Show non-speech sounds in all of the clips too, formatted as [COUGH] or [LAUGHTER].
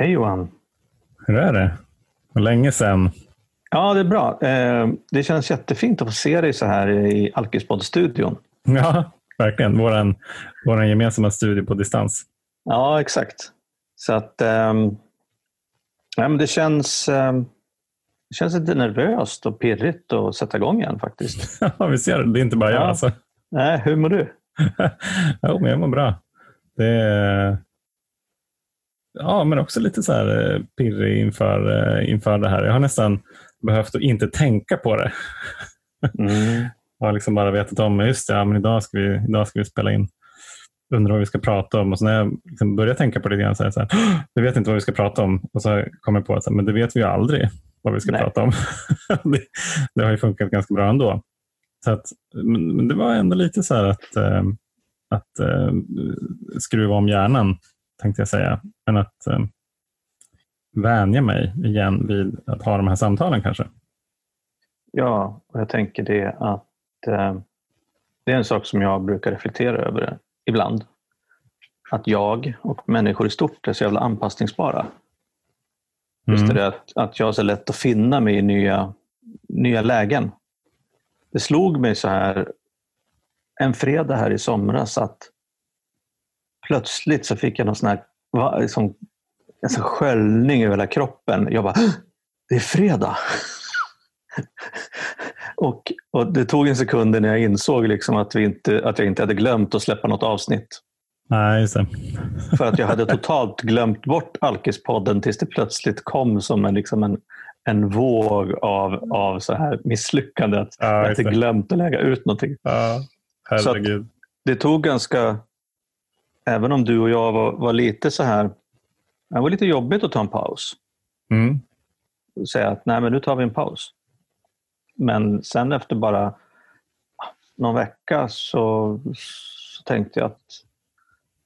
Hej Johan! Hur är det? Länge sedan? Ja, det är bra. Eh, det känns jättefint att få se dig så här i Alkispodd-studion. Ja, verkligen. Vår våran gemensamma studio på distans. Ja, exakt. Så att um, ja, men det känns, um, det känns lite nervöst och pirrigt att sätta igång igen faktiskt. [LAUGHS] Ja, vi ser. Det är inte bara jag. Ja. Alltså. Nej, hur mår du? [LAUGHS] jo, men jag mår bra. Det är, ja, men också lite så här eh, pirrig inför, eh, inför det här. Jag har nästan behövt att inte tänka på det. Mm. jag har liksom bara vetat om, just det, ja, men idag ska, vi, idag ska vi spela in. Undrar vad vi ska prata om. Och så när jag liksom börjar tänka på det igen så är det så här, jag vet inte vad vi ska prata om. Och så kommer jag på att men det vet vi ju aldrig vad vi ska Nej. prata om. [LAUGHS] det, det, har ju funkat ganska bra ändå. Så att, men, men det var ändå lite så här att, äh, att äh, skruva om hjärnan tänkte jag säga. Men att eh, vänja mig igen vid att ha de här samtalen kanske. Ja, och jag tänker det att eh, det är en sak som jag brukar reflektera över ibland. Att jag och människor i stort är så jävla anpassningsbara. Just mm. det att, att jag har så lätt att finna mig i nya, nya lägen. Det slog mig så här en fredag här i somras att plötsligt så fick jag någon sån här liksom, en sån sköljning över hela kroppen. Jag bara, det är fredag! [LAUGHS] och, och, Det tog en sekund när jag insåg liksom att, vi inte, att jag inte hade glömt att släppa något avsnitt. Nej, just det. [LAUGHS] För att jag hade totalt glömt bort Alkispodden tills det plötsligt kom som en, liksom en, en våg av, av så här misslyckande. Att ja, jag hade glömt att lägga ut någonting. Ja, herregud. Så det tog ganska även om du och jag var, var lite så här, det var lite jobbigt att ta en paus. Mm. Säga att nej men nu tar vi en paus. Men sen efter bara någon vecka så, så tänkte jag att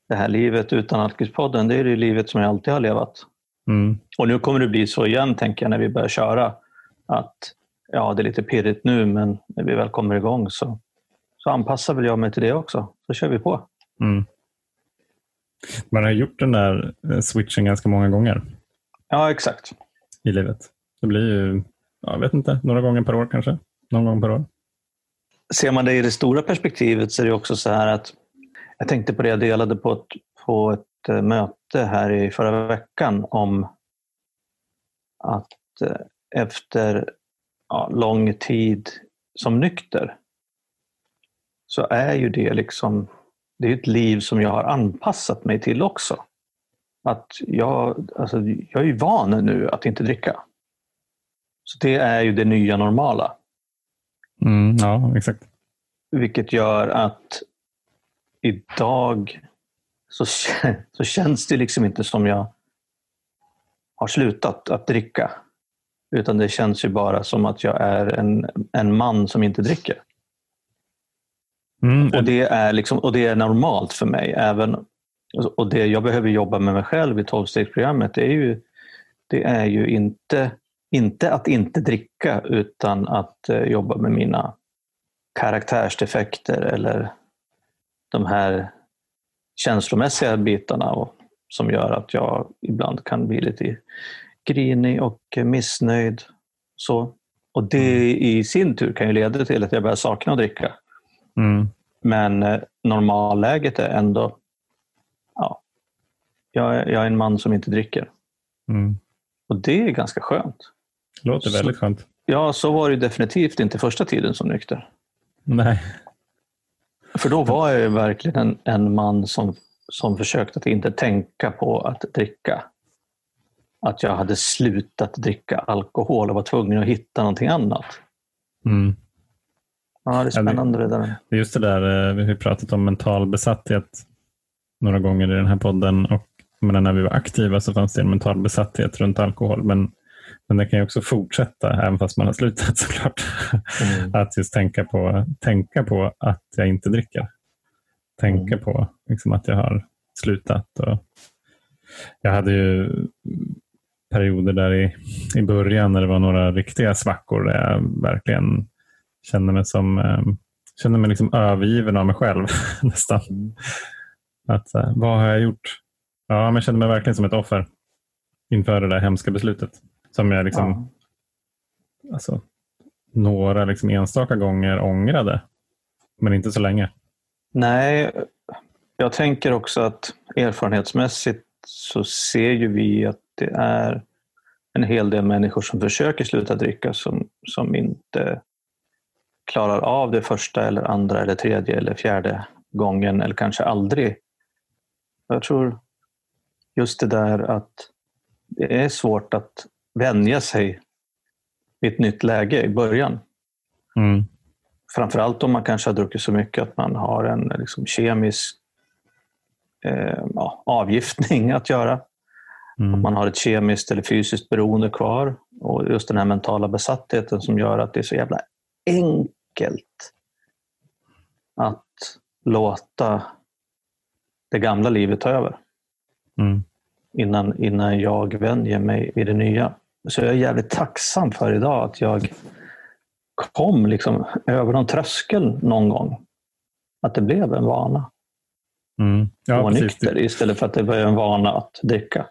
det här livet utan Alkispodden, det är det livet som jag alltid har levat. Mm. Och nu kommer det bli så igen, tänker jag, när vi börjar köra. Att ja, det är lite pirrigt nu, men när vi väl kommer igång så, så anpassar väl jag mig till det också. Så kör vi på. Mm. Man har gjort den där eh, switchen ganska många gånger. Ja, exakt. I livet. Det blir ju, jag vet inte, några gånger per år kanske? Någon gång per år. Ser man det i det stora perspektivet så är det också så här att jag tänkte på det jag delade på ett, på ett eh, möte här i förra veckan om att eh, efter ja, lång tid som nykter så är ju det liksom det är ett liv som jag har anpassat mig till också. Att jag, alltså, jag är ju van nu att inte dricka. Så det är ju det nya normala. Mm, ja, exakt. Vilket gör att idag så, [LAUGHS] så känns det liksom inte som jag har slutat att dricka. Utan det känns ju bara som att jag är en, en man som inte dricker. Mm. Och, det är liksom, och det är normalt för mig. Även, och det jag behöver jobba med mig själv i tolvstegsprogrammet är ju, det är ju inte, inte att inte dricka utan att eh, jobba med mina karaktärsdefekter eller de här känslomässiga bitarna som gör att jag ibland kan bli lite grinig och missnöjd. Så. Och det mm. i sin tur kan ju leda till att jag börjar sakna att dricka. Mm. Men eh, normalläget är ändå, ja, jag är, jag är en man som inte dricker. Mm. Och det är ganska skönt. Det låter så, väldigt skönt. Ja, så var det definitivt inte första tiden som nykter. Nej. För då var jag verkligen en, en man som, som försökte att inte tänka på att dricka. Att jag hade slutat dricka alkohol och var tvungen att hitta någonting annat. Mm. Ja, det är spännande det där. Just det där, eh, vi har pratat om mental besatthet några gånger i den här podden och men när vi var aktiva så fanns det en mental besatthet runt alkohol. Men, men det kan ju också fortsätta även fast man har slutat [LAUGHS] såklart. Mm. Att just tänka på, tänka på att jag inte dricker. Tänka mm. på liksom, att jag har slutat. Och jag hade ju perioder där i, i början när det var några riktiga svackor där jag verkligen kände mig som eh, kände mig liksom övergiven av mig själv [LAUGHS] nästan. Att, vad har jag gjort? Ja, men jag kände mig verkligen som ett offer. inför det där hemska beslutet. Som jag liksom, Ja. alltså, några liksom enstaka gånger ångrade. Men inte så länge. Nej, jag tänker också att erfarenhetsmässigt så ser ju vi att det är en hel del människor som försöker sluta dricka som, som inte klarar av det första eller andra eller tredje eller fjärde gången eller kanske aldrig. Jag tror just det där att det är svårt att vänja sig vid ett nytt läge i början. Mm. Framförallt om man kanske har druckit så mycket att man har en liksom, kemisk eh, ja, avgiftning att göra. Mm. Man har ett kemiskt eller fysiskt beroende kvar. Och just den här mentala besattheten som gör att det är så jävla enkelt att låta det gamla livet ta över Mm. innan, innan jag vänjer mig vid det nya. Så jag är jävligt tacksam för idag att jag kom liksom över någon tröskel någon gång. Att det blev en vana Mm. Ja, precis. nykter istället för att det var en vana att dricka.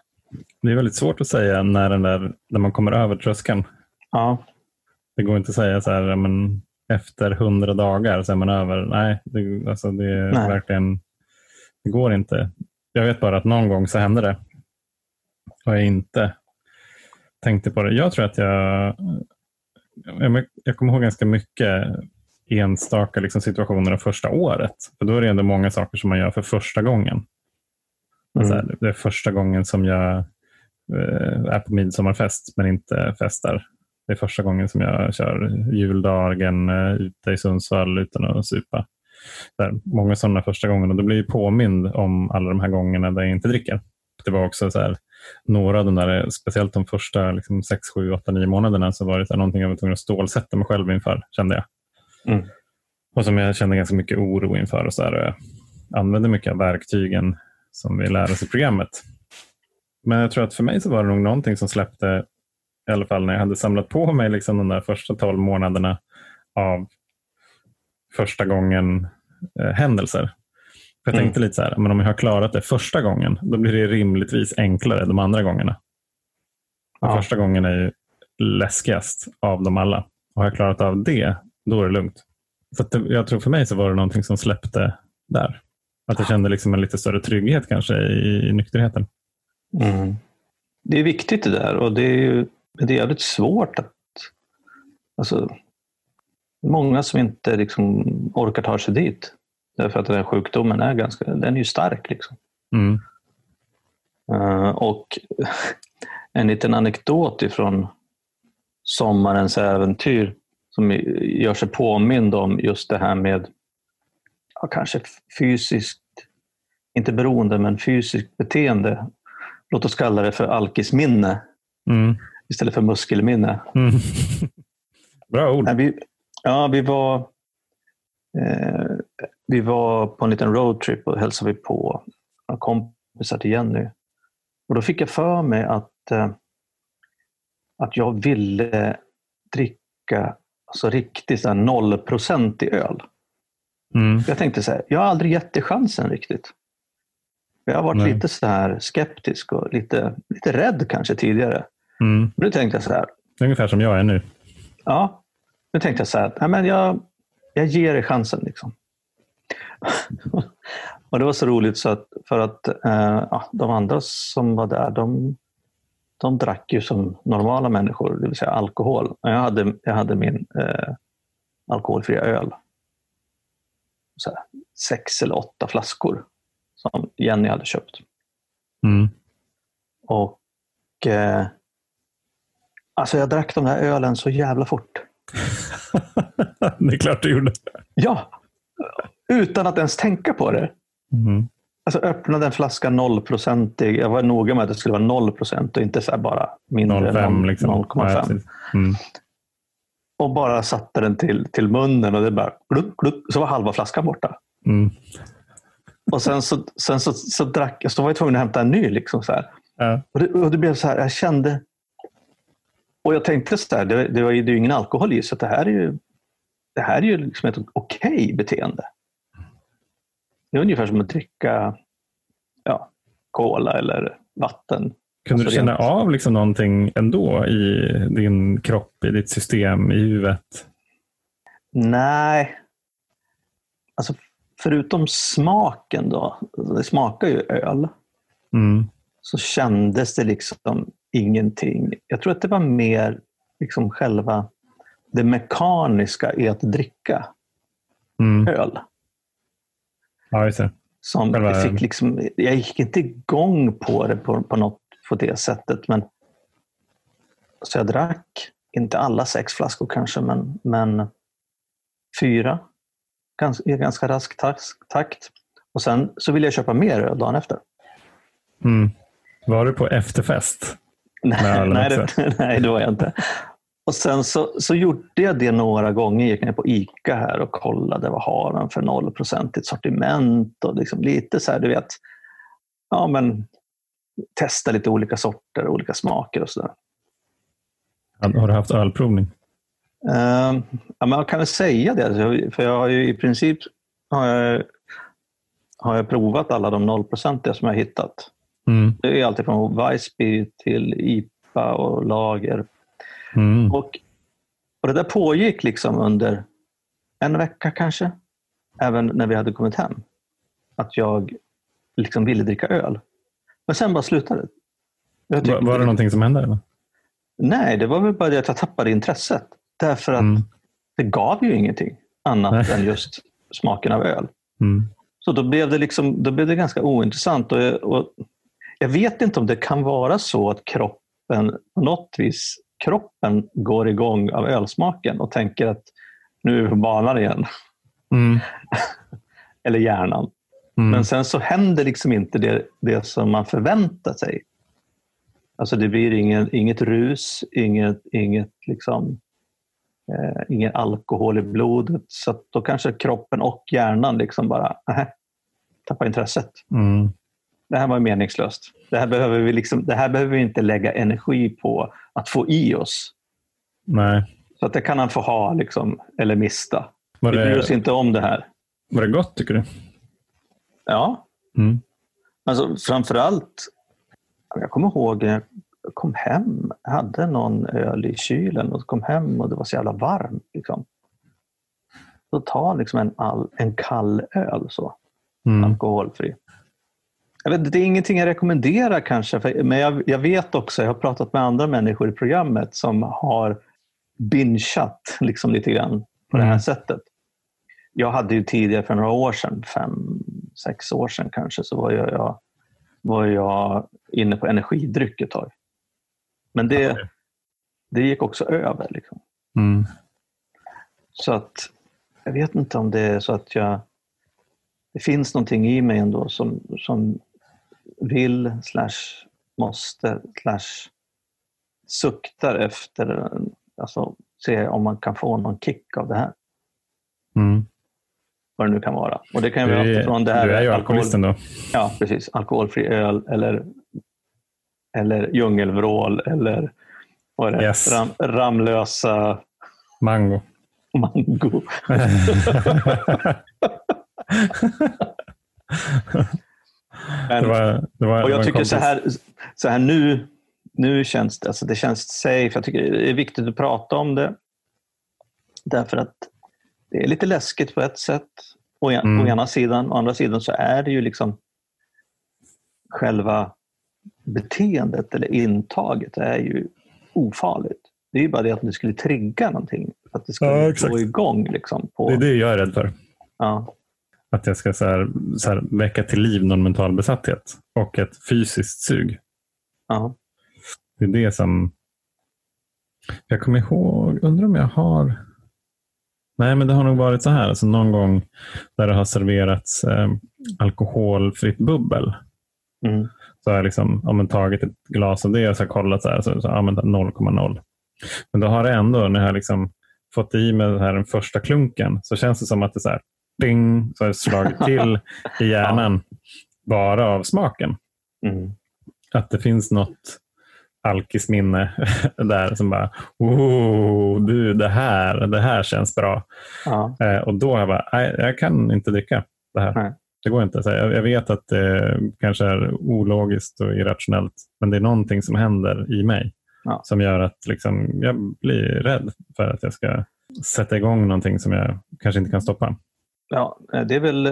Det är väldigt svårt att säga när, den där, när man kommer över tröskeln. Ja, Det går inte att säga så här, men efter hundra dagar så är man över. Nej, det, alltså det är Nej. verkligen, det går inte. Jag vet bara att någon gång så hände det. Och jag inte tänkte på det. Jag tror att jag, jag, jag kommer ihåg ganska mycket enstaka liksom, situationer av första året. För då är det ändå många saker som man gör för första gången. Mm. Här, det är första gången som jag eh, är på midsommarfest men inte festar. Det är första gången som jag kör juldagen eh, ute i Sundsvall utan att supa. Där, många sådana första gånger och då blir jag påmind om alla de här gångerna där jag inte dricker. Det var också så här, några av de där, speciellt de första liksom, 6, 7, 8, 9 månaderna så var det så här, någonting jag var tvungen att stålsätta mig själv inför, kände jag. Mm. Och som jag kände ganska mycket oro inför. Och så här, jag använde mycket av verktygen som vi lär oss i programmet. Men jag tror att för mig så var det nog någonting som släppte, i alla fall när jag hade samlat på mig liksom de där första 12 månaderna av första gången eh, händelser. För jag Mm. tänkte lite så här, men om jag har klarat det första gången, då blir det rimligtvis enklare de andra gångerna. Ja. Första gången är ju läskigast av dem alla. Och har jag klarat av det, då är det lugnt. Så det, jag tror för mig så var det någonting som släppte där. Att jag kände liksom en lite större trygghet kanske i, i nykterheten. Mm. Det är viktigt det där och det är, ju, det är jävligt svårt att... Alltså, många som inte liksom orkar ta sig dit. Därför att den här sjukdomen är ganska, den är ju stark. Liksom. Mm. Eh, och [LAUGHS] en liten anekdot ifrån sommarens äventyr som gör sig påmind om just det här med ja, kanske fysiskt, inte beroende, men fysiskt beteende. Låt oss kalla det för alkisminne Mm. Istället för muskelminne. Mm. [LAUGHS] Bra ord. Nej, vi, ja, vi var eh, vi var på en liten roadtrip och hälsade vi på några kompisar till Jenny. Och då fick jag för mig att, eh, att jag ville dricka alltså riktigt så här 0% i öl. Mm. Jag tänkte så här, jag har aldrig gett det chansen riktigt. Jag har varit Nej. lite så här skeptisk och lite, lite rädd kanske tidigare. Mm. Nu tänkte jag så här, Ungefär som jag är nu. Ja, nu tänkte jag så här, nej, men jag, jag ger er chansen. Liksom. [LAUGHS] och Det var så roligt så att, för att eh, de andra som var där, de, de drack ju som normala människor, det vill säga alkohol. Och Jag hade, jag hade min eh, alkoholfria öl. Så här, sex eller åtta flaskor som Jenny hade köpt. Mm. Och eh, Alltså jag drack de där ölen så jävla fort. [LAUGHS] det är klart du gjorde. Ja, utan att ens tänka på det. Mm. Alltså öppnade en flaska 0-procentig. Jag var noga med att det skulle vara 0 procent och inte så bara mindre än 0,5 liksom. 0,5. Ja, precis. mm. och bara satte den till, till munnen och det bara gluck, gluck, så var halva flaskan borta. Mm. Och sen så, sen så, så drack jag, så var jag tvungen att hämta en ny. Liksom så här. Ja. Och, det, och det blev så här, jag kände... Och jag tänkte så här, det, det, var, ju- det är ju ingen alkohol i så det här är ju, det här är ju liksom ett okej beteende. Det är ungefär som att dricka ja, cola eller vatten Kunde Alltså du känna rent- av liksom någonting ändå i din kropp, i ditt system, i huvudet? Nej. Alltså, förutom smaken då, det smakar ju öl, Mm. så kändes det liksom ingenting. Jag tror att det var mer liksom själva det mekaniska i att dricka Mm. öl. Ja, just det. Som Själva- jag, fick liksom, jag gick inte igång på det på, på, något, på det sättet. Men, så jag drack, inte alla sex flaskor kanske, men, men fyra gans, i ganska rask takt, takt. Och sen så ville jag köpa mer öl dagen efter. Mm. Var du på efterfest? Nej, det, [LAUGHS] nej, det var jag inte. Och sen så, så gjorde jag det några gånger. Gick ner på ICA här och kollade vad har de för 0 i sortiment och liksom lite så här, du vet. Ja, men testa lite olika sorter, olika smaker och sådär. Har har du haft ölprovning? Uh, ja, men jag kan väl säga det, alltså, för jag har ju i princip har jag, har jag provat alla de 0 som jag hittat. Mm. Det är alltid från Weissby till IPA och lager. Mm. Och, och det där pågick liksom under en vecka kanske. Även när vi hade kommit hem. Att jag liksom ville dricka öl. Men sen bara slutade Var, var det någonting som hände? Eller? Nej, det var väl bara det att jag tappade intresset. Därför att Mm. det gav ju ingenting annat Nej. än just smaken av öl. Mm. Så då blev det, liksom, då blev det ganska ointressant. Och, och jag vet inte om det kan vara så att kroppen på något vis kroppen går igång av ölsmaken och tänker att nu är vi på banan igen. Mm. [LAUGHS] Eller hjärnan. Mm. Men sen så händer liksom inte det, det som man förväntar sig. Alltså det blir ingen, inget rus, inget, inget liksom, eh, ingen alkohol i blodet. Så då kanske kroppen och hjärnan liksom bara äh, tappar intresset. Mm. Det här var meningslöst. Det här, behöver vi liksom, det här behöver vi inte lägga energi på att få i oss. Nej. Så att det kan han få ha liksom, eller mista. Var Vi bryr oss inte om det här. var det gott tycker du? Ja, Mm. Alltså framförallt, jag kommer ihåg när jag kom hem, jag hade någon öl i kylen och kom hem och det var så jävla varmt. Liksom. Då ta liksom en, all, en kall öl, så, Mm. alkoholfri. Vet, det är ingenting jag rekommenderar kanske, för, men jag, jag vet också, jag har pratat med andra människor i programmet som har bingeat liksom lite grann på det här Mm. sättet. Jag hade ju tidigare för några år sedan, fem, sex år sedan kanske, så var jag, jag, var jag inne på energidryck ett tag. Men det, det gick också över. Liksom. Mm. Så att jag vet inte om det är så att jag... Det finns någonting i mig ändå som, som vill slash måste slash suktar efter alltså se om man kan få någon kick av det här. Mm. Vad det nu kan vara. Och det kan ju vara det här du är ju alkohol- alkoholist ändå. Ja, precis. Alkoholfri öl eller, eller djungelvrål eller vad är det? Yes. Ram, Ramlösa Mango. mango. [LAUGHS] [LAUGHS] [LAUGHS] Men, det var, det var, och jag tycker så här, så här nu, nu känns det, alltså det känns safe. Jag tycker det är viktigt att prata om det. Därför att det är lite läskigt på ett sätt. Å, Mm. å ena sidan. Å andra sidan så är det ju liksom själva beteendet eller intaget är ju ofarligt. Det är ju bara det att det skulle trigga någonting. Att det skulle Ja, gå igång. Liksom på, Det är det jag är rädd för. Ja, Att jag ska så här, så här, väcka till liv någon mental besatthet och ett fysiskt sug. ja. Det är det som... Jag kommer ihåg, undrar om jag har... Nej, men det har nog varit så här. Alltså någon gång där det har serverats eh, alkoholfritt bubbel. Mm. Så har jag liksom, ja, men tagit ett glas av det och så kollat så här, så, så ja, men 0,0. Men då har det ändå, när jag liksom fått i mig den, här, den första klunken, så känns det som att det så här, ding, så har det slagit till [LAUGHS] i hjärnan bara av smaken. Mm. Att det finns något alkisminne [LAUGHS] där som bara, oh, du, det här, det här känns bra. Ja. Eh, och då har jag bara, nej, jag kan inte dricka det här. Nej. Det går inte. Jag, jag vet att det kanske är ologiskt och irrationellt, men det är någonting som händer i mig ja. som gör att liksom, jag blir rädd för att jag ska sätta igång någonting som jag kanske inte kan stoppa. Ja, det är väl,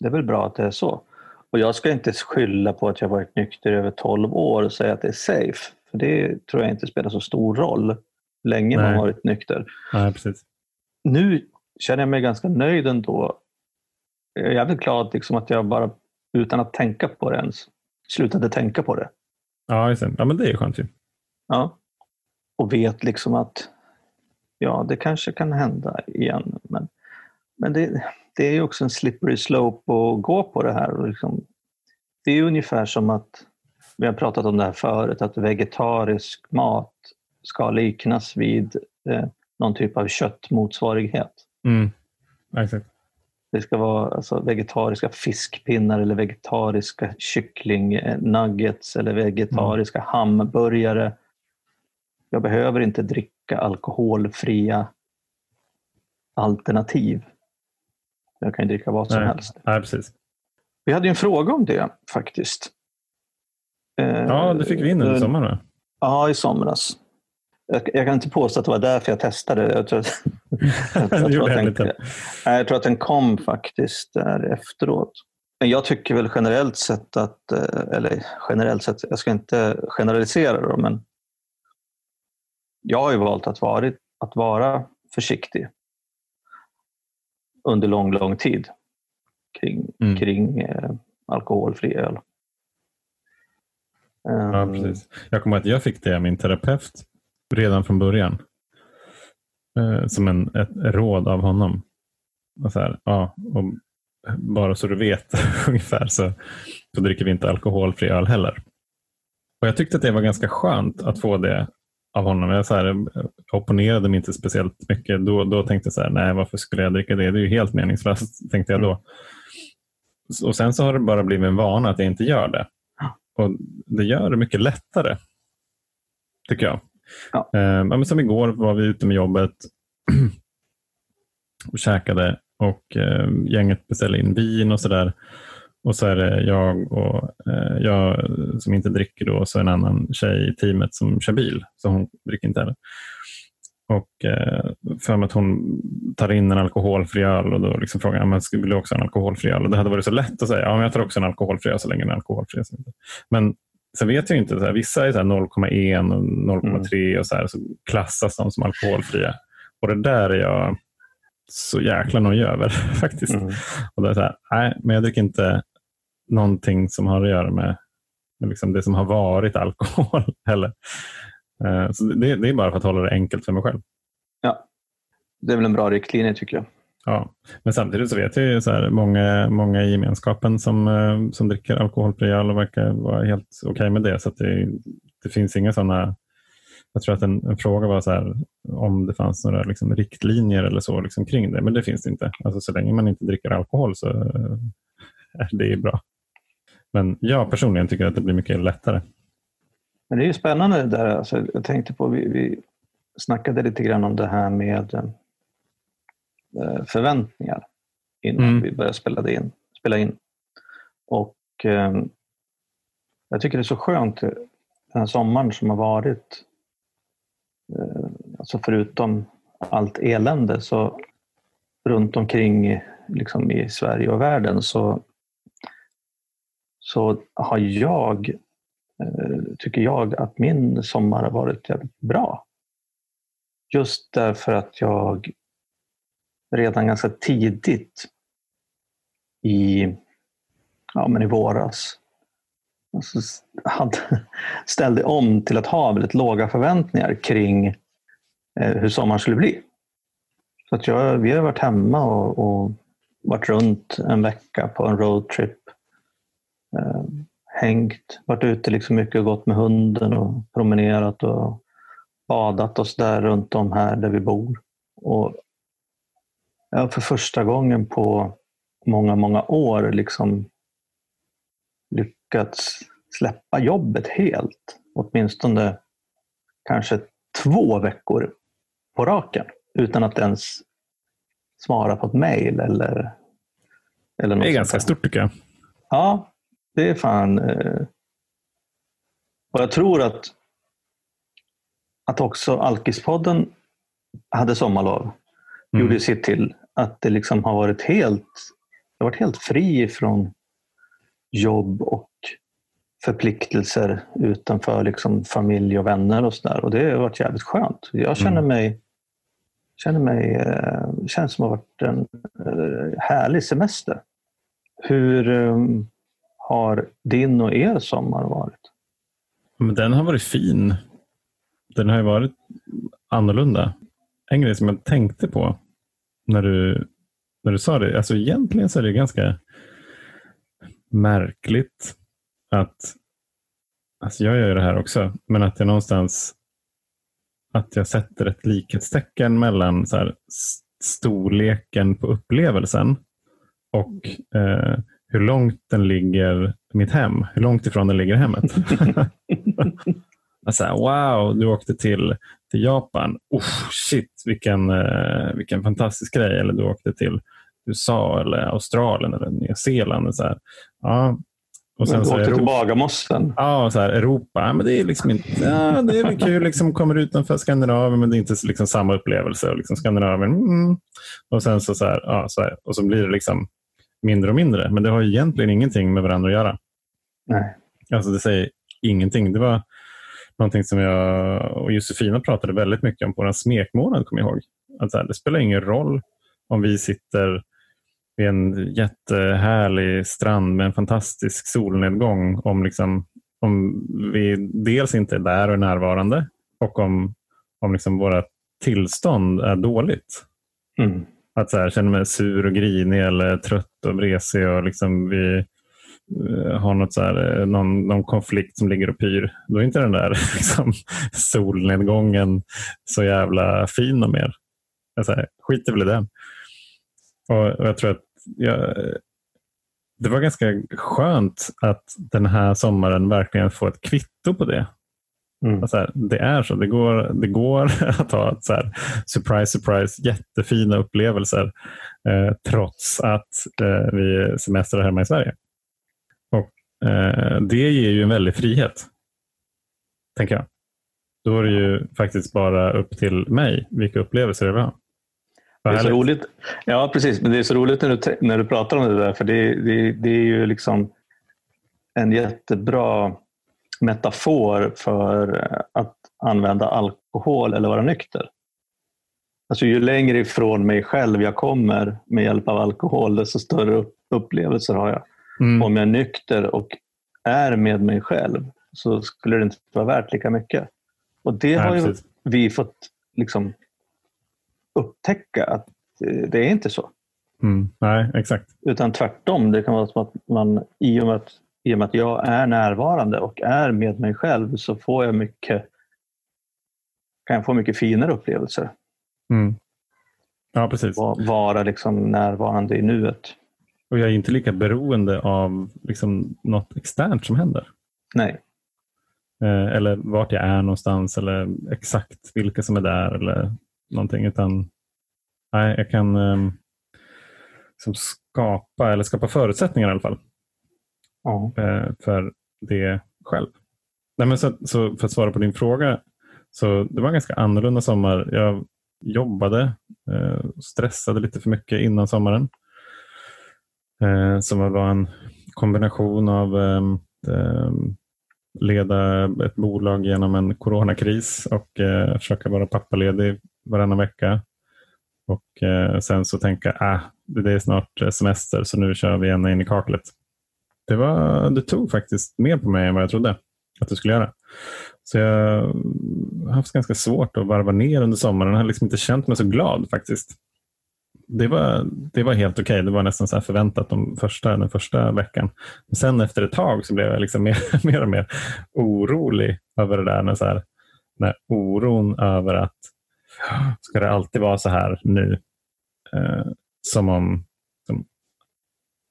det är väl bra att det är så. Och jag ska inte skylla på att jag varit nykter över 12 år och säga att det är safe. För Det tror jag inte spelar så stor roll länge Nej. man varit nykter. Nej, precis. Nu känner jag mig ganska nöjd ändå. Jag är jävligt glad liksom att jag bara utan att tänka på det ens slutade tänka på det. Ja, just det. ja men det är skönt ju. Ja. Och vet liksom att ja, det kanske kan hända igen. Men, men det, det är ju också en slippery slope att gå på det här. Och liksom, det är ungefär som att, vi har pratat om det här förut, att vegetarisk mat ska liknas vid eh, någon typ av köttmotsvarighet. Mm. Exakt. Det ska vara alltså, vegetariska fiskpinnar eller vegetariska kycklingnuggets eller vegetariska mm. hamburgare. Jag behöver inte dricka alkoholfria alternativ. Jag kan ju dricka vad som Nej. helst. Nej, precis. Vi hade en fråga om det faktiskt. Ja, det fick vi in under eh, sommaren. Ja, i somras. Jag, jag, kan inte påstå att det var därför jag testade. Jag tror, att, [LAUGHS] jag, tror att den, jag tror att den kom faktiskt där efteråt. Men jag tycker väl generellt sett att, eh, eller generellt sett, jag ska inte generalisera då, men jag har ju valt att vara, att vara försiktig under lång, lång tid kring, mm. kring eh, alkoholfri öl. Ja, ehm. precis. Jag kommer att jag fick det av min terapeut redan från början. Eh, som en, ett råd av honom. Och så här, ja, och bara så du vet [LAUGHS] ungefär så, så dricker vi inte alkoholfri öl heller. Och Jag tyckte att det var ganska skönt att få det av honom. Jag så här, opponerade mig inte speciellt mycket. Då, då tänkte jag så här, nej varför skulle jag dricka det? Det är ju helt meningslöst, [LAUGHS] tänkte jag då. Och Sen så har det bara blivit en vana att jag inte gör det. Och Det gör det mycket lättare, tycker jag. Ja. Eh, men som igår var vi ute med jobbet [CLEARS THROAT] och käkade och eh, gänget beställde in vin och sådär. Och så är det jag och eh, jag som inte dricker då och så en annan tjej i teamet som kör bil. Så hon dricker inte heller. Och eh, för mig att hon tar in en alkoholfri öl och då liksom frågar jag, men vill du också ha en alkoholfri öl? Och det hade varit så lätt att säga, ja men jag tar också en alkoholfri öl så länge den är alkoholfri. Men sen vet jag inte, så här, vissa är 0,1 och 0,3 mm. och så, här, så klassas de som alkoholfria. Och det där är jag så jäkla nojig över [LAUGHS] faktiskt. Mm. Och det är så här, nej, men jag dricker inte någonting som har att göra med, med liksom det som har varit alkohol [LAUGHS] heller. Uh, så det, det, är bara för att hålla det enkelt för mig själv. Ja, det är väl en bra riktlinje tycker jag. Ja, men samtidigt så vet jag ju så här, många, många i gemenskapen som, uh, som dricker alkoholfri öl och verkar vara helt okej okay med det. Så det, det finns inga sådana jag tror att en, en, fråga var så här, om det fanns några liksom, riktlinjer eller så liksom, kring det, men det finns det inte. Alltså, så länge man inte dricker alkohol så är det bra. Men jag personligen tycker att det blir mycket lättare. Men det är ju spännande det där. Alltså, jag tänkte på, vi, vi snackade lite grann om det här med eh, förväntningar innan mm. vi började spela in. Spela in. Och eh, jag tycker det är så skönt den här sommaren som har varit. Eh, alltså förutom allt elände så runt omkring liksom i Sverige och världen så så har jag, eh, tycker jag, att min sommar har varit jävligt bra. Just därför att jag redan ganska tidigt i, ja, men i våras alltså hade, [LAUGHS] ställde om till att ha väldigt låga förväntningar kring eh, hur sommaren skulle bli. Så att jag, vi har varit hemma och, och varit runt en vecka på en roadtrip eh, hängt, varit ute liksom mycket och gått med hunden och promenerat och badat oss där runt om här där vi bor. Och jag har för första gången på många, många år liksom lyckats släppa jobbet helt. Åtminstone kanske två veckor på raken utan att ens svara på ett mejl eller Eller Det är ganska stort tycker jag. Ja, det är fan... Eh... Och jag tror att, att också Alkispodden hade sommarlov. Mm. Gjorde sitt till. Att det liksom har varit helt, har varit helt fri från jobb och förpliktelser utanför liksom familj och vänner och sådär. Och det har varit jävligt skönt. Jag känner Mm. mig känner mig eh, känns som att det har varit en eh, härlig semester. Hur eh, har din och er sommar varit? Men den har varit fin. Den har ju varit annorlunda. En grej som jag tänkte på när du, när du sa det. Alltså egentligen så är det ganska märkligt att, alltså jag gör det här också, men att jag någonstans att jag sätter ett likhetstecken mellan så här, storleken på upplevelsen och eh, hur långt den ligger mitt hem. Hur långt ifrån den ligger hemmet. [LAUGHS] alltså, wow, du åkte till, till Japan. Oh, shit, vilken, eh, vilken fantastisk grej. Eller du åkte till USA eller Australien eller Nya Zeeland. Och så här. Ja. Och Men du så åkte till Europa- Bagarmossen. Ja, så här, Europa. Men det är liksom inte, ja, det är väl kul, [LAUGHS] liksom, kommer utanför Skandinavien, men det är inte så liksom, samma upplevelse. Och liksom, Skandinavien, mm. Och sen så, så, här, ja, så, här, och så blir det liksom mindre och mindre. Men det har egentligen ingenting med varandra att göra. Nej. Alltså det säger ingenting. Det var någonting som jag och Josefina pratade väldigt mycket om på vår smekmånad, kommer jag ihåg. Att här, det spelar ingen roll om vi sitter vid en jättehärlig strand med en fantastisk solnedgång om, liksom, om vi dels inte är där och är närvarande och om, om liksom våra tillstånd är dåligt. Mm. Att så här, känner mig sur och grinig eller trött och vresig och liksom vi eh, har något så här, eh, någon, någon konflikt som ligger och pyr. Då är inte den där [LAUGHS] liksom, solnedgången så jävla fin och mer. Alltså, jag säger, skiter väl i den. Och, och jag tror att jag, det var ganska skönt att den här sommaren verkligen få ett kvitto på det. Mm. Här, det är så. Det går, det går [LAUGHS] att ha så här, surprise, surprise, jättefina upplevelser eh, trots att eh, vi semestrar hemma i Sverige. Och eh, Det ger ju en väldig frihet, tänker jag. Då är det ju faktiskt bara upp till mig vilka upplevelser jag vill ha. Det är så roligt. Ja, precis. Men det är så roligt när du, när du pratar om det där. För det, det, det är ju liksom en jättebra metafor för eh, att använda alkohol eller vara nykter. Alltså ju längre ifrån mig själv jag kommer med hjälp av alkohol, desto större upp- upplevelser har jag. Mm. Om jag är nykter och är med mig själv så skulle det inte vara värt lika mycket. Och det Nej, har ju precis. vi fått liksom upptäcka att eh, det är inte så. Mm. Nej, exakt. Utan tvärtom. Det kan vara som att man i och, med att, i och med att jag är närvarande och är med mig själv så får jag mycket kan jag få mycket finare upplevelser. Mm. Ja, precis. Va- Vara liksom närvarande i nuet. Och jag är inte lika beroende av liksom, något externt som händer. Nej. Eh, eller vart jag är någonstans eller exakt vilka som är där eller någonting. Utan nej, jag kan eh, som skapa, eller skapa förutsättningar i alla fall Ja. eh, för det själv. Nej, men så, så för att svara på din fråga, så det var en ganska annorlunda sommar. Jag jobbade, eh, stressade lite för mycket innan sommaren. Eh, som var en kombination av eh, leda ett bolag genom en coronakris och eh, försöka vara pappaledig varannan vecka. Och eh, sen så tänka, ah, det är snart semester så nu kör vi ända in i kaklet. Det, var, det tog faktiskt mer på mig än vad jag trodde att det skulle göra. Så jag har haft ganska svårt att varva ner under sommaren. Jag har liksom inte känt mig så glad faktiskt. Det var, det var helt okej. Det var nästan så här förväntat de första, den första veckan. Men sen efter ett tag så blev jag liksom mer, [LAUGHS] mer och mer orolig över det där. När, så här, när oron över att ska det alltid vara så här nu? Eh, som om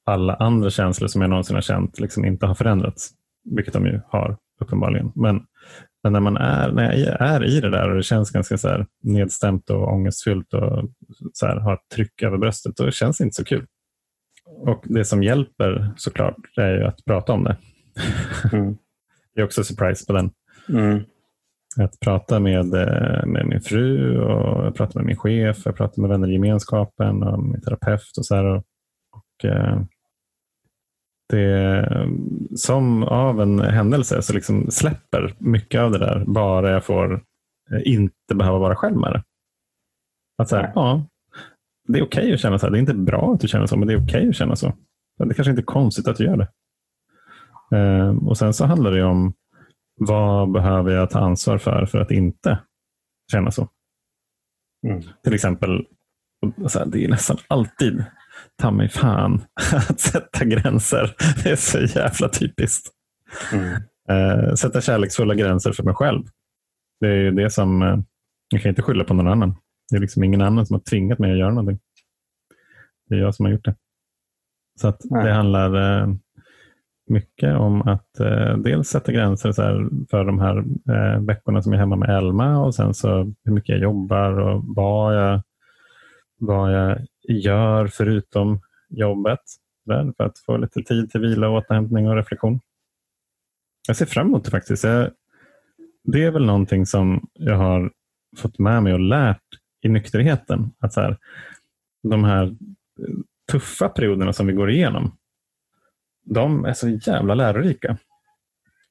alla andra känslor som jag någonsin har känt liksom inte har förändrats. Vilket de ju har uppenbarligen. Men, men när man är, när jag är i det där och det känns ganska så nedstämt och ångestfyllt och så här, har ett tryck över bröstet, då känns det inte så kul. och det som hjälper såklart är ju att prata om det. Mm. [LAUGHS] Det är också surprise på den. Mm. Att prata med, eh, med min fru och jag pratar med min chef, jag pratar med vänner i gemenskapen och min terapeut och så här. Och, och, eh, det, som av en händelse så liksom släpper mycket av det där bara jag får eh, inte behöva vara själv med det. Att så här, ja, det är okej okay att känna så här. Det är inte bra att du känner så, men det är okej okay att känna så. Det kanske inte är konstigt att du gör det. och Sen så handlar det om vad behöver jag ta ansvar för för att inte känna så? Mm. Till exempel, här, det är nästan alltid ta mig fan [LAUGHS] att sätta gränser. Det är så jävla typiskt. Mm. Uh, sätta kärleksfulla gränser för mig själv. Det är det som, uh, jag kan inte skylla på någon annan. Det är liksom ingen annan som har tvingat mig att göra någonting. Det är jag som har gjort det. Så att det handlar uh, mycket om att dels sätta gränser för de här veckorna som jag är hemma med Elma och sen så hur mycket jag jobbar och vad jag, vad jag gör förutom jobbet. Där, för att få lite tid till vila, återhämtning och reflektion. Jag ser fram emot det faktiskt. Jag, det är väl någonting som jag har fått med mig och lärt i nykterheten. Att så här, de här tuffa perioderna som vi går igenom, de är så jävla lärorika.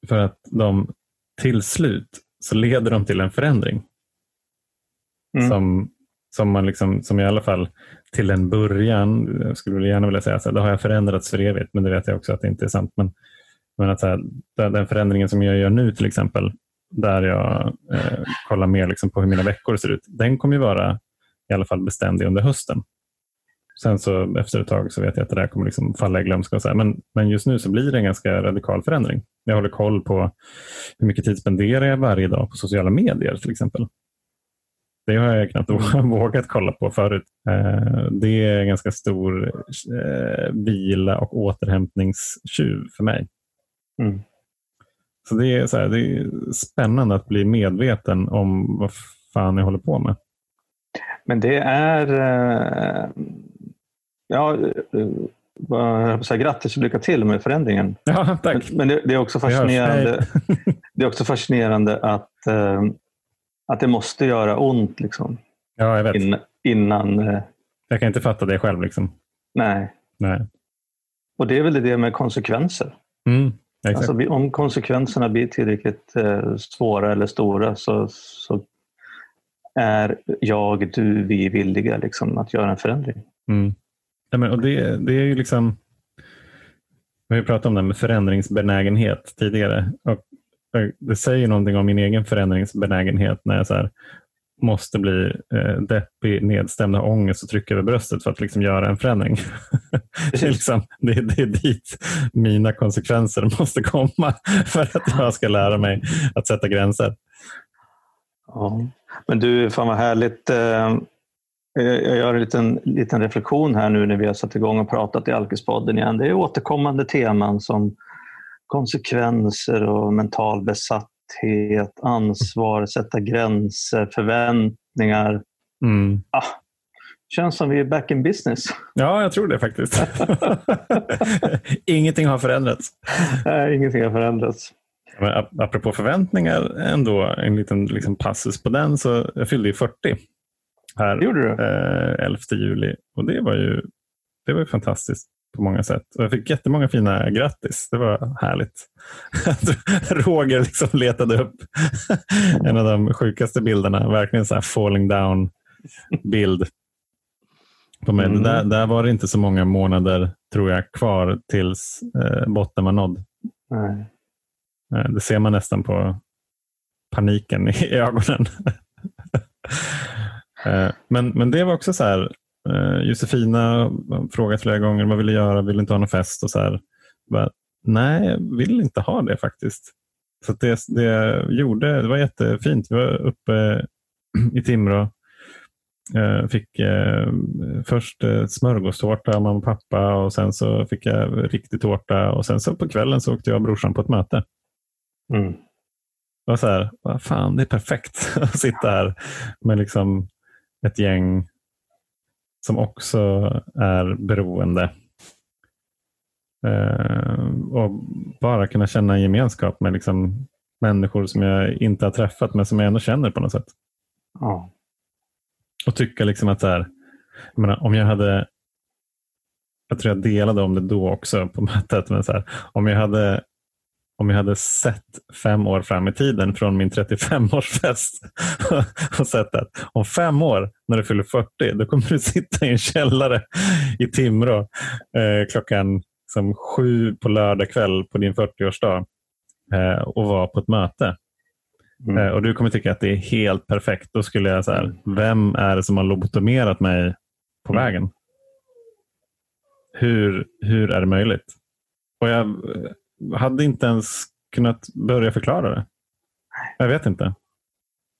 För att de till slut så leder de till en förändring. Mm. Som, som, man liksom, som i alla fall till en början, eh, jag skulle gärna vilja säga så här, då har jag förändrats för evigt, men det vet jag också att det inte är sant. Men, men att så här, den förändringen som jag gör nu till exempel, där jag eh, kollar mer liksom på hur mina veckor ser ut, den kommer ju vara i alla fall beständig under hösten. Sen så efter ett tag så vet jag att det där kommer liksom falla i glömska. Och så här. Men, men just nu så blir det en ganska radikal förändring. Jag håller koll på hur mycket tid spenderar jag varje dag på sociala medier till exempel. Det har jag knappt [LAUGHS] vågat kolla på förut. Eh, det är en ganska stor eh, vila och återhämtningstjuv för mig. Mm. Så det är, så här, det är spännande att bli medveten om vad fan jag håller på med. Men det är eh, Ja, jag säga, grattis och lycka till med förändringen. Ja, tack. Men, det, det, är också fascinerande, [LAUGHS] det är också fascinerande att, att det måste göra ont. Liksom, ja, jag vet. In, innan... Äh, jag kan inte fatta det själv. Liksom. Nej. nej. Och det är väl det med konsekvenser. Mm, alltså, om konsekvenserna blir tillräckligt äh, svåra eller stora så, så är jag, du, vi villiga liksom, att göra en förändring. Mm. Ja, men, och det, det är ju liksom, vi har pratat om det med förändringsbenägenhet tidigare. Och det säger någonting om min egen förändringsbenägenhet när jag så här, måste bli eh, deppig, nedstämd, ha ångest och trycka över bröstet för att liksom göra en förändring. [LAUGHS] det, är liksom, det, det är dit mina konsekvenser måste komma [LAUGHS] för att jag ska lära mig att sätta gränser. Ja. Men du, fan vad härligt. Eh, jag gör en liten, liten reflektion här nu när vi har satt igång och pratat i Alkespodden igen. Det är återkommande teman som konsekvenser och mental besatthet, ansvar, sätta gränser, förväntningar. Mm. Ah, känns som vi är back in business. [LAUGHS] Ja, jag tror det faktiskt. [LAUGHS] ingenting har förändrats. Nej, ingenting har förändrats. Men apropå förväntningar, ändå en liten liksom passus på den. så Jag fyllde ju 40 här eh, 11 juli. Och det var ju det var ju fantastiskt på många sätt. Och jag fick jättemånga fina grattis. Det var härligt. [LAUGHS] Roger liksom letade upp en av de sjukaste bilderna. Verkligen så här falling down bild. På mig. Mm. Där, där var det inte så många månader tror jag kvar tills eh, botten var nådd. Nej. Eh, det ser man nästan på paniken i [LAUGHS] ögonen. [LAUGHS] Eh, men, men det var också så här, Josefina frågat flera gånger vad vill du göra, vill du inte ha någon fest? Och så här, bara, Nej, jag vill inte ha det faktiskt. Så det, det gjorde, det var jättefint. Vi var uppe i Timrå. Eh, fick först smörgåstårta av mamma och pappa och sen så fick jag riktig tårta och sen så på kvällen så åkte jag och brorsan på ett möte. Mm. Det var så här, vad fan, det är perfekt [LAUGHS] att sitta här med liksom ett gäng som också är beroende. Eh, och bara kunna känna en gemenskap med liksom människor som jag inte har träffat men som jag ändå känner på något sätt. Ja. Och tycka liksom att så här, jag menar, om jag hade jag tror jag delade om det då också på [LAUGHS] mötet. Men så här, om, jag hade, om jag hade sett fem år fram i tiden från min 35-årsfest [LAUGHS] och sett att om fem år när du fyller 40 då kommer du sitta i en källare i Timrå eh, klockan som sju på lördag kväll på din 40-årsdag eh, och vara på ett möte. Mm. Eh, och du kommer tycka att det är helt perfekt. Då skulle jag här, vem är det som har lobotomerat mig på Mm. vägen? Hur, hur är det möjligt? Och jag hade inte ens kunnat börja förklara det. Jag vet inte.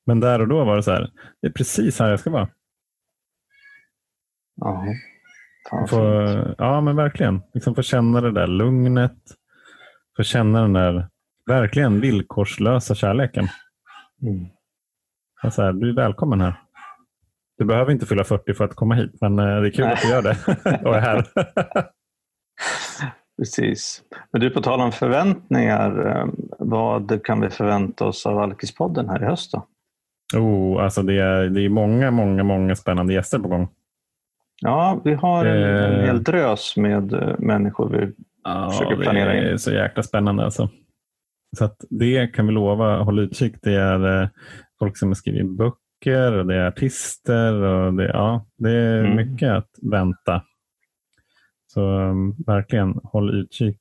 Men där och då var det så här, det är precis här jag ska vara. Ja. Få, ja, men verkligen. Liksom få känna det där lugnet. Få känna den där verkligen villkorslösa kärleken. Mm. Alltså här, du är välkommen här. Du behöver inte fylla 40 för att komma hit, men eh, det är kul Nej. att du gör det [LAUGHS] [LAUGHS] och är här. Precis. Men du, på tal om förväntningar, eh, vad kan vi förvänta oss av Alkispodden här i höst? Då? oh, alltså det, är, det är många, många, många spännande gäster på gång. Ja, vi har en, en Eh. hel drös med eh, människor vi Ja, Försöker planera det är in. så jäkla spännande. Alltså. Så det kan vi lova. Håll utkik. Det är folk som har skrivit böcker och det är artister. Och det, ja, det är Mm. mycket att vänta. Så um, verkligen, håll utkik.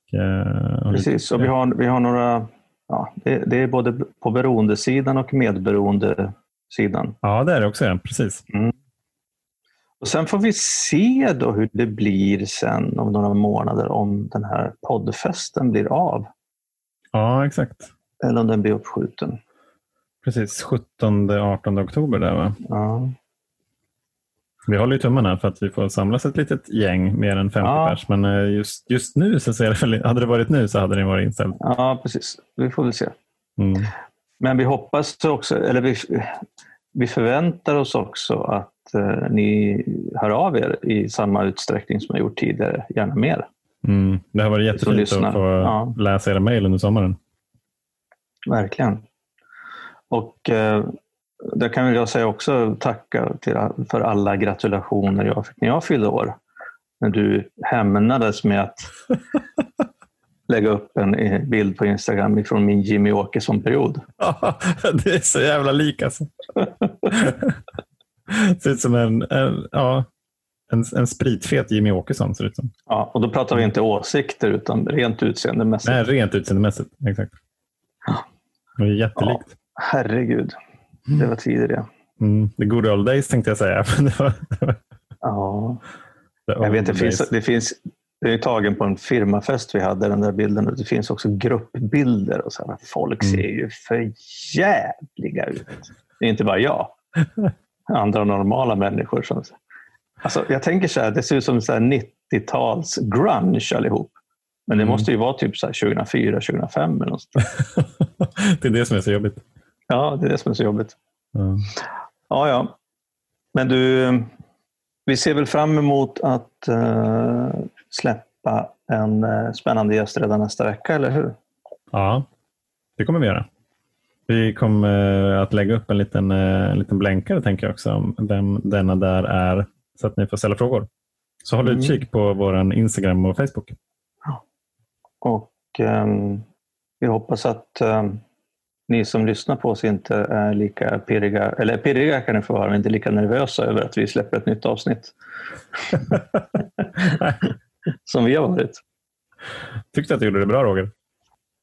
håll Precis, utkik. och vi har, vi har några, ja, det, det är både på beroendesidan och medberoendesidan. Ja, det är det också. Ja. Precis. Och sen får vi se då hur det blir sen om några månader om den här poddfesten blir av Ja, exakt. eller om den blir uppskjuten. Precis, 17-18 oktober. Där, va? Ja, Vi håller ju tummarna för att vi får samlas ett litet gäng, mer än 50 Ja. pers. Men eh, just, just nu, så ser hade det varit nu så hade det varit inställt. ja precis. Vi får väl se. Mm. Men vi hoppas också, eller vi, vi förväntar oss också att eh, ni hör av er i samma utsträckning som ni gjort tidigare, gärna mer. Mm. Det har varit jättefint att få Ja. läsa era mejl under sommaren. Verkligen. Och eh, där kan jag säga också tacka till, för alla gratulationer jag fick när jag fyllde år. När du hämnades med att [LAUGHS] lägga upp en eh, bild på Instagram från min Jimmy Åkesson-period. [LAUGHS] det är så jävla lik alltså. [LAUGHS] ser ut som en, en, ja, en, en spritfet Jimmy Åkesson. Ser det ut som. Ja, och då pratar vi inte åsikter utan rent utseendemässigt. Nej, rent utseendemässigt. Exakt. Det är jättelikt. Herregud, det var tider det. Mm. The good old days tänkte jag säga. [LAUGHS] Ja, jag vet, det finns, det finns det är tagen på en firmafest vi hade, den där bilden. Och det finns också gruppbilder. och så här. Folk Mm. ser ju för jävliga ut. Det är inte bara jag. Andra normala människor. Som, alltså, jag tänker så här, det ser ut som så här 90-tals grunge allihop. Men det Mm. måste ju vara typ så här 2004, 2005 eller något. [LAUGHS] det är det som är så jobbigt. Ja, det är det som är så jobbigt. Ja. Ja, ja. Men du, vi ser väl fram emot att eh, släppa en eh, spännande gäst redan nästa vecka, eller hur? Ja, det kommer vi göra. Vi kommer eh, att lägga upp en liten, en liten blänkare tänker jag också om vem denna där är så att ni får ställa frågor. Så håll Mm. utkik på vår Instagram och Facebook. Och ehm, vi hoppas att ehm, ni som lyssnar på oss inte är lika pirriga, eller pirriga kan ni få vara, men inte lika nervösa över att vi släpper ett nytt avsnitt [LAUGHS] som vi har varit. Tyckte att du gjorde det bra Roger.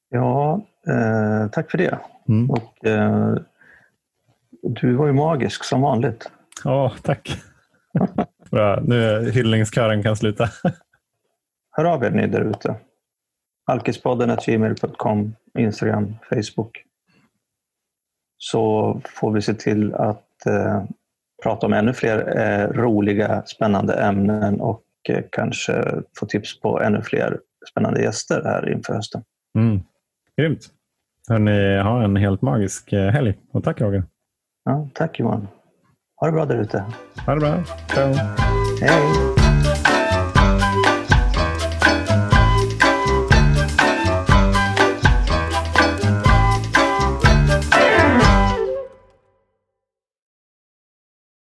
Ja, eh, tack för det. Mm. Och, eh, du var ju magisk som vanligt. Ja, tack. bra, nu är hyllningskören kan sluta. Hör av er ni där ute. Alkispodden gmail.com, Instagram, Facebook. Så får vi se till att eh, prata om ännu fler eh, roliga, spännande ämnen och eh, kanske få tips på ännu fler spännande gäster här inför hösten. Mm. Grymt. Hörrni, ha en helt magisk eh, helg och tack Roger. Ja, tack Johan. Ha det bra där ute. Ha det bra. Ciao. Hej!